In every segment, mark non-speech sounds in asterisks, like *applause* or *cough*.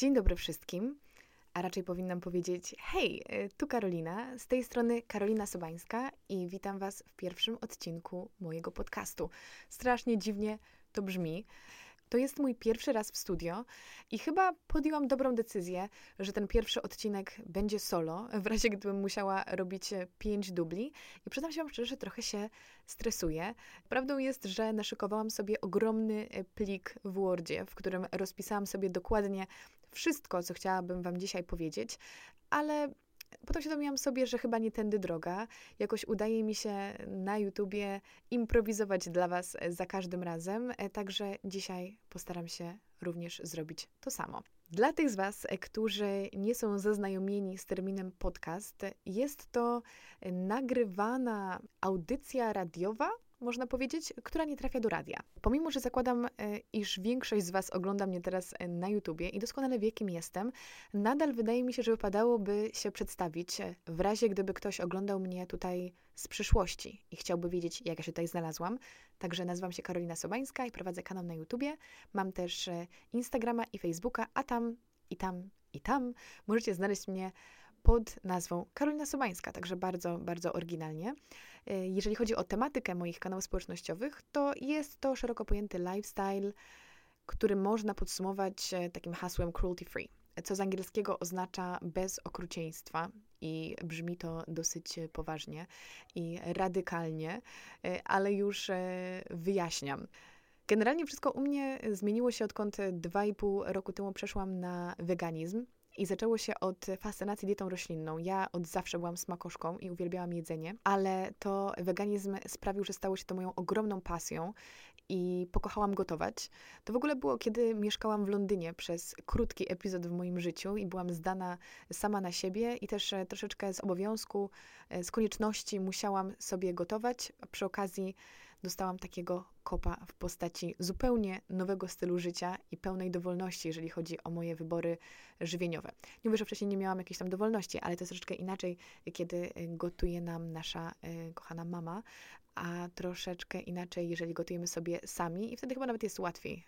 Dzień dobry wszystkim, a raczej powinnam powiedzieć hej, y, tu Karolina, z tej strony Karolina Sobańska i witam Was w pierwszym odcinku mojego podcastu. Strasznie dziwnie to brzmi, to jest mój pierwszy raz w studio i chyba podjęłam dobrą decyzję, że ten pierwszy odcinek będzie solo, w razie gdybym musiała robić pięć dubli. I przyznam się Wam szczerze, że trochę się stresuję. Prawdą jest, że naszykowałam sobie ogromny plik w Wordzie, w którym rozpisałam sobie dokładnie wszystko, co chciałabym Wam dzisiaj powiedzieć, ale potem świadomiłam sobie, że chyba nie tędy droga. Jakoś udaje mi się na YouTubie improwizować dla Was za każdym razem, e, także dzisiaj postaram się również zrobić to samo. Dla tych z Was, e, którzy nie są zaznajomieni z terminem podcast, jest to nagrywana audycja radiowa, można powiedzieć, która nie trafia do radia. Pomimo, że zakładam, e, iż większość z Was ogląda mnie teraz e, na YouTubie i doskonale wie, kim jestem, nadal wydaje mi się, że wypadałoby się przedstawić, e, w razie gdyby ktoś oglądał mnie tutaj z przyszłości i chciałby wiedzieć, jak ja się tutaj znalazłam. Także nazywam się Karolina Sobańska i prowadzę kanał na YouTubie. Mam też Instagrama i Facebooka, a tam i tam i tam możecie znaleźć mnie pod nazwą Karolina Sobańska, także bardzo, bardzo oryginalnie. E, jeżeli chodzi o tematykę moich kanałów społecznościowych, to jest to szeroko pojęty lifestyle, który można podsumować e, takim hasłem cruelty free, co z angielskiego oznacza bez okrucieństwa i brzmi to dosyć poważnie i radykalnie, e, ale już wyjaśniam. Generalnie wszystko u mnie zmieniło się odkąd 2,5 roku temu przeszłam na weganizm. I zaczęło się od fascynacji dietą roślinną. Ja od zawsze byłam smakoszką i uwielbiałam jedzenie, ale to weganizm sprawił, że stało się to moją ogromną pasją i pokochałam gotować. To w ogóle było, kiedy mieszkałam w Londynie przez krótki epizod w moim życiu i byłam zdana sama na siebie i też e, troszeczkę z obowiązku, e, z konieczności musiałam sobie gotować. Przy okazji dostałam takiego kopa w postaci zupełnie nowego stylu życia i pełnej dowolności, jeżeli chodzi o moje wybory żywieniowe. Nie mówię, że wcześniej nie miałam jakiejś tam dowolności, ale to jest troszeczkę inaczej, kiedy gotuje nam nasza y, kochana mama, a troszeczkę inaczej, jeżeli gotujemy sobie sami i wtedy chyba nawet jest łatwiej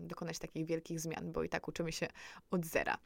dokonać takich wielkich zmian, bo i tak uczymy się od zera.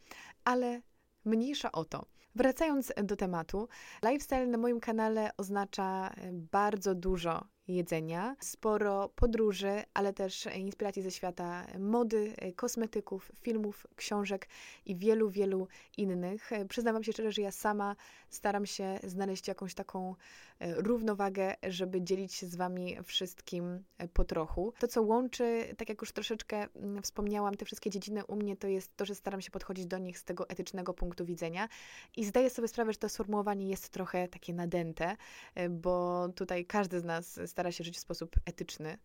Ale Mniejsza o to. Wracając do tematu, lifestyle na moim kanale oznacza bardzo dużo jedzenia, sporo podróży, ale też inspiracji ze świata mody, kosmetyków, filmów, książek i wielu, wielu innych. Przyznam się szczerze, że ja sama staram się znaleźć jakąś taką e, równowagę, żeby dzielić się z Wami wszystkim e, po trochu. To, co łączy, tak jak już troszeczkę mm, wspomniałam, te wszystkie dziedziny u mnie, to jest to, że staram się podchodzić do nich z tego etycznego punktu widzenia i zdaję sobie sprawę, że to sformułowanie jest trochę takie nadęte, e, bo tutaj każdy z nas stara się żyć w sposób etyczny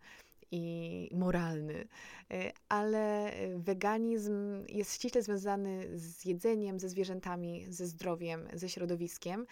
i moralny, e, ale weganizm jest ściśle związany z jedzeniem, ze zwierzętami, ze zdrowiem, ze środowiskiem.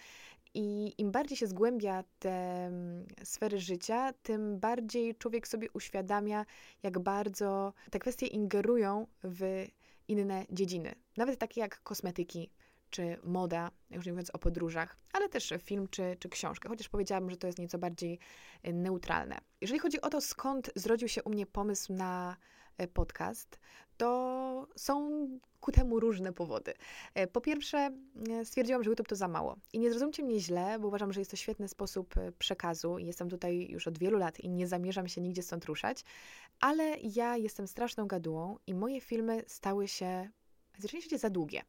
I im bardziej się zgłębia te mm, sfery życia, tym bardziej człowiek sobie uświadamia, jak bardzo te kwestie ingerują w inne dziedziny, nawet takie jak kosmetyki, czy moda, już nie mówiąc o podróżach, ale też film czy, czy książkę, chociaż powiedziałabym, że to jest nieco bardziej e, neutralne. Jeżeli chodzi o to, skąd zrodził się u mnie pomysł na e, podcast, to są ku temu różne powody. E, po pierwsze, stwierdziłam, że YouTube to za mało. I nie zrozumcie mnie źle, bo uważam, że jest to świetny sposób przekazu. Jestem tutaj już od wielu lat i nie zamierzam się nigdzie stąd ruszać, ale ja jestem straszną gadułą i moje filmy stały się rzeczywiście za długie.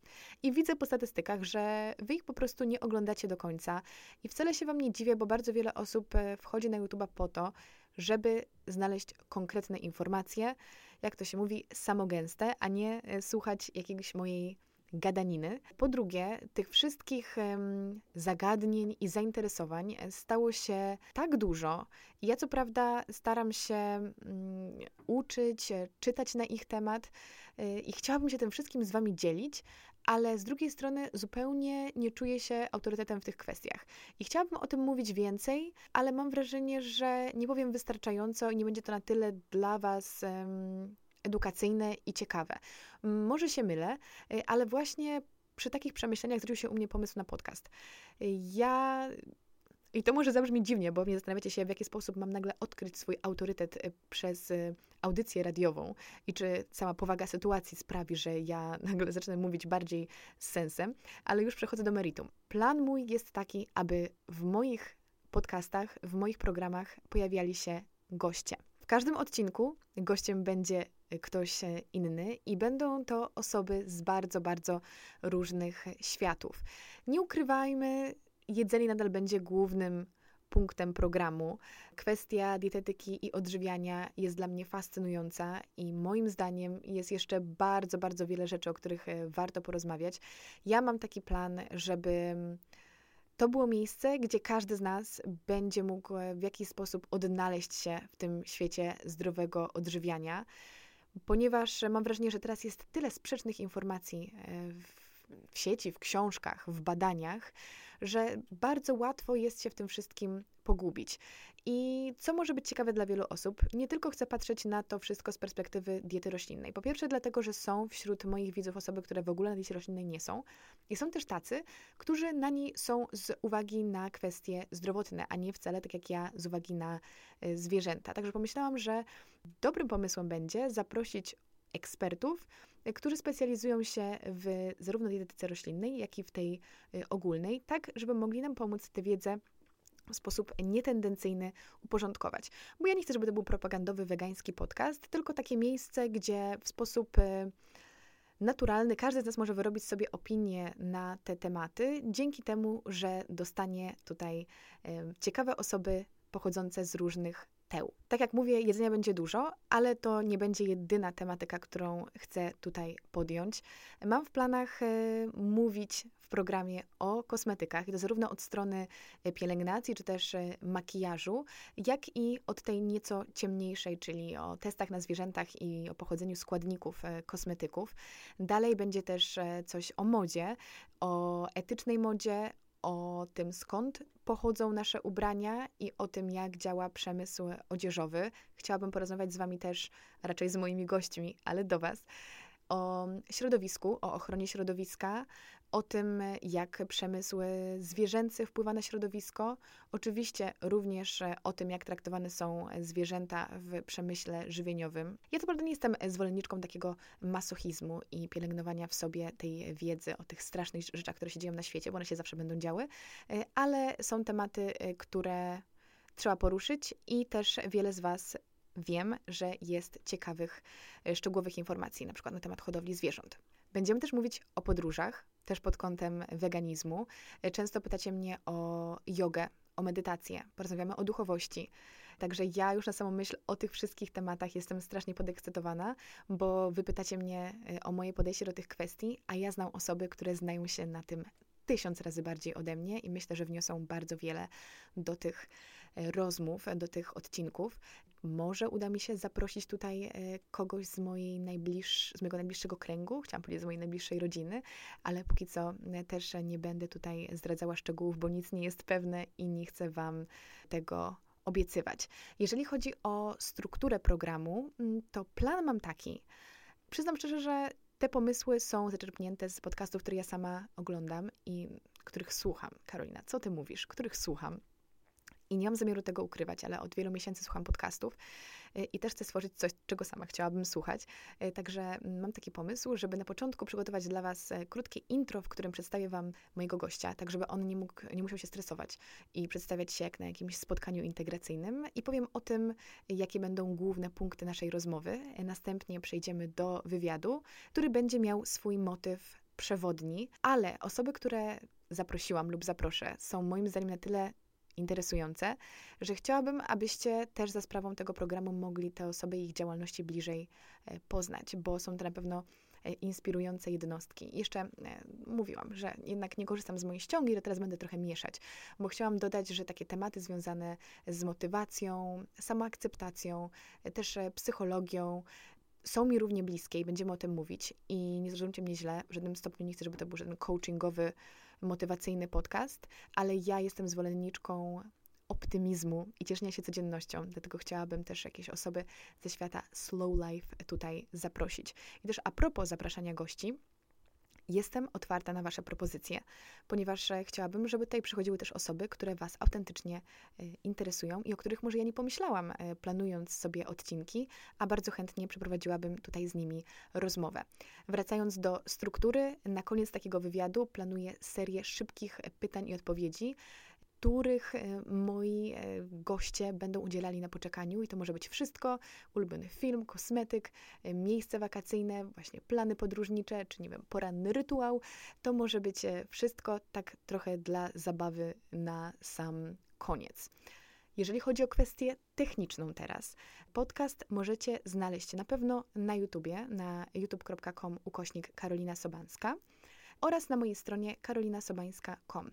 I widzę po statystykach, że wy ich po prostu nie oglądacie do końca. I wcale się wam nie dziwię, bo bardzo wiele osób e, wchodzi na YouTube'a po to, żeby znaleźć konkretne informacje, jak to się mówi, samogęste, a nie e, słuchać jakiejś mojej gadaniny. Po drugie, tych wszystkich zagadnień i zainteresowań stało się tak dużo. Ja co prawda staram się mm, uczyć, czytać na ich temat y, i chciałabym się tym wszystkim z Wami dzielić, ale z drugiej strony zupełnie nie czuję się autorytetem w tych kwestiach. I chciałabym o tym mówić więcej, ale mam wrażenie, że nie powiem wystarczająco i nie będzie to na tyle dla Was. Um, edukacyjne i ciekawe. Może się mylę, y, ale właśnie przy takich przemyśleniach zrodził się u mnie pomysł na podcast. Y, ja I to może zabrzmi dziwnie, bo mnie zastanawiacie się, w jaki sposób mam nagle odkryć swój autorytet y, przez audycję radiową i czy cała powaga sytuacji sprawi, że ja *laughs* nagle zacznę mówić bardziej z sensem, ale już przechodzę do meritum. Plan mój jest taki, aby w moich podcastach, w moich programach pojawiali się goście. W każdym odcinku gościem będzie ktoś inny i będą to osoby z bardzo, bardzo różnych światów. Nie ukrywajmy, jedzenie nadal będzie głównym punktem programu. Kwestia dietetyki i odżywiania jest dla mnie fascynująca i moim zdaniem jest jeszcze bardzo, bardzo wiele rzeczy, o których e, warto porozmawiać. Ja mam taki plan, żeby to było miejsce, gdzie każdy z nas będzie mógł e, w jakiś sposób odnaleźć się w tym świecie zdrowego odżywiania, ponieważ mam wrażenie, że teraz jest tyle sprzecznych informacji e, w, w sieci, w książkach, w badaniach, że bardzo łatwo jest się w tym wszystkim pogubić. I co może być ciekawe dla wielu osób, nie tylko chcę patrzeć na to wszystko z perspektywy diety roślinnej. Po pierwsze, dlatego, że są wśród moich widzów osoby, które w ogóle na diecie roślinnej nie są. I są też tacy, którzy na niej są z uwagi na kwestie zdrowotne, a nie wcale tak jak ja z uwagi na y, zwierzęta. Także pomyślałam, że dobrym pomysłem będzie zaprosić ekspertów, którzy specjalizują się w zarówno dietetyce roślinnej, jak i w tej y, ogólnej, tak żeby mogli nam pomóc tę wiedzę w sposób nietendencyjny uporządkować. Bo ja nie chcę, żeby to był propagandowy wegański podcast, tylko takie miejsce, gdzie w sposób y, naturalny każdy z nas może wyrobić sobie opinię na te tematy, dzięki temu, że dostanie tutaj y, ciekawe osoby pochodzące z różnych teł. Tak jak mówię, jedzenia będzie dużo, ale to nie będzie jedyna tematyka, którą chcę tutaj podjąć. Mam w planach e, mówić w programie o kosmetykach, i to zarówno od strony e, pielęgnacji czy też e, makijażu, jak i od tej nieco ciemniejszej, czyli o testach na zwierzętach i o pochodzeniu składników kosmetyków. Dalej będzie też coś o modzie, o etycznej modzie, o tym, skąd pochodzą nasze ubrania i o tym, jak działa przemysł odzieżowy. Chciałabym porozmawiać z Wami też, raczej z moimi gośćmi, ale do Was, o środowisku, o ochronie środowiska, o tym, jak przemysł zwierzęcy wpływa na środowisko. Oczywiście również o tym, jak traktowane są zwierzęta w przemyśle żywieniowym. Ja to prawda nie jestem zwolenniczką takiego masochizmu i pielęgnowania w sobie tej wiedzy o tych strasznych rzeczach, które się dzieją na świecie, bo one się zawsze będą działy, ale są tematy, które trzeba poruszyć i też wiele z Was wiem, że jest ciekawych, szczegółowych informacji, na przykład na temat hodowli zwierząt. Będziemy też mówić o podróżach, też pod kątem weganizmu. Często pytacie mnie o jogę, o medytację, porozmawiamy o duchowości. Także ja już na samą myśl o tych wszystkich tematach jestem strasznie podekscytowana, bo wy pytacie mnie e, o moje podejście do tych kwestii, a ja znam osoby, które znają się na tym tysiąc razy bardziej ode mnie i myślę, że wniosą bardzo wiele do tych e, rozmów, do tych odcinków. Może uda mi się zaprosić tutaj e, kogoś z, mojej najbliższ, z mojego najbliższego kręgu, chciałam powiedzieć z mojej najbliższej rodziny, ale póki co e, też nie będę tutaj zdradzała szczegółów, bo nic nie jest pewne i nie chcę Wam tego obiecywać. Jeżeli chodzi o strukturę programu, mm, to plan mam taki. Przyznam szczerze, że te pomysły są zaczerpnięte z podcastów, które ja sama oglądam i których słucham. Karolina, co ty mówisz? Których słucham? I nie mam zamiaru tego ukrywać, ale od wielu miesięcy słucham podcastów y, i też chcę stworzyć coś, czego sama chciałabym słuchać. Y, także mam taki pomysł, żeby na początku przygotować dla Was e, krótkie intro, w którym przedstawię Wam mojego gościa, tak żeby on nie, mógł, nie musiał się stresować i przedstawiać się jak na jakimś spotkaniu integracyjnym. I powiem o tym, jakie będą główne punkty naszej rozmowy. E, następnie przejdziemy do wywiadu, który będzie miał swój motyw przewodni, ale osoby, które zaprosiłam lub zaproszę, są moim zdaniem na tyle interesujące, że chciałabym, abyście też za sprawą tego programu mogli te osoby i ich działalności bliżej e, poznać, bo są to na pewno e, inspirujące jednostki. Jeszcze e, mówiłam, że jednak nie korzystam z mojej ściągi, że teraz będę trochę mieszać, bo chciałam dodać, że takie tematy związane z motywacją, samoakceptacją, też psychologią, są mi równie bliskie i będziemy o tym mówić. I nie zrozumcie mnie źle, w żadnym stopniu nie chcę, żeby to był żaden coachingowy motywacyjny podcast, ale ja jestem zwolenniczką optymizmu i cieszenia się codziennością, dlatego chciałabym też jakieś osoby ze świata slow life tutaj zaprosić. I też a propos zapraszania gości, Jestem otwarta na Wasze propozycje, ponieważ chciałabym, żeby tutaj przychodziły też osoby, które Was autentycznie e, interesują i o których może ja nie pomyślałam, e, planując sobie odcinki, a bardzo chętnie przeprowadziłabym tutaj z nimi rozmowę. Wracając do struktury, na koniec takiego wywiadu planuję serię szybkich pytań i odpowiedzi których e, moi e, goście będą udzielali na poczekaniu i to może być wszystko, ulubiony film, kosmetyk, e, miejsce wakacyjne, właśnie plany podróżnicze, czy nie wiem, poranny rytuał. To może być wszystko tak trochę dla zabawy na sam koniec. Jeżeli chodzi o kwestię techniczną teraz, podcast możecie znaleźć na pewno na YouTubie, na youtube.com ukośnik Karolina Sobanska oraz na mojej stronie karolinasobańska.com.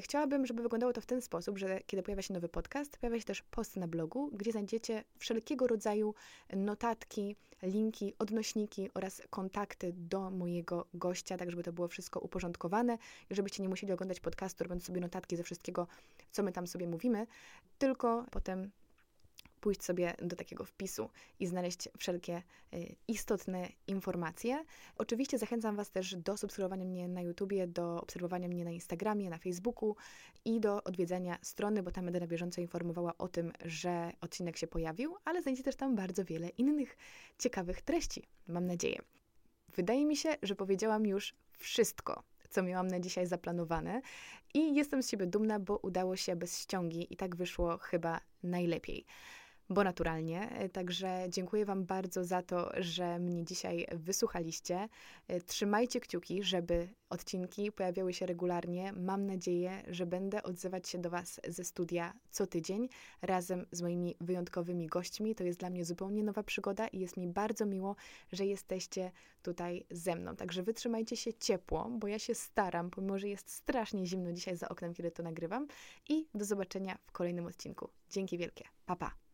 Chciałabym, żeby wyglądało to w ten sposób, że kiedy pojawia się nowy podcast, pojawia się też post na blogu, gdzie znajdziecie wszelkiego rodzaju notatki, linki, odnośniki oraz kontakty do mojego gościa, tak żeby to było wszystko uporządkowane i żebyście nie musieli oglądać podcastu, robiąc sobie notatki ze wszystkiego, co my tam sobie mówimy, tylko potem pójść sobie do takiego wpisu i znaleźć wszelkie y, istotne informacje. Oczywiście zachęcam Was też do subskrybowania mnie na YouTubie, do obserwowania mnie na Instagramie, na Facebooku i do odwiedzania strony, bo tam będę na bieżąco informowała o tym, że odcinek się pojawił, ale znajdziecie też tam bardzo wiele innych ciekawych treści, mam nadzieję. Wydaje mi się, że powiedziałam już wszystko, co miałam na dzisiaj zaplanowane i jestem z siebie dumna, bo udało się bez ściągi i tak wyszło chyba najlepiej bo naturalnie. E, także dziękuję Wam bardzo za to, że mnie dzisiaj wysłuchaliście. E, trzymajcie kciuki, żeby odcinki pojawiały się regularnie. Mam nadzieję, że będę odzywać się do Was ze studia co tydzień razem z moimi wyjątkowymi gośćmi. To jest dla mnie zupełnie nowa przygoda i jest mi bardzo miło, że jesteście tutaj ze mną. Także wytrzymajcie się ciepło, bo ja się staram, pomimo że jest strasznie zimno dzisiaj za oknem, kiedy to nagrywam. I do zobaczenia w kolejnym odcinku. Dzięki wielkie. Pa, pa.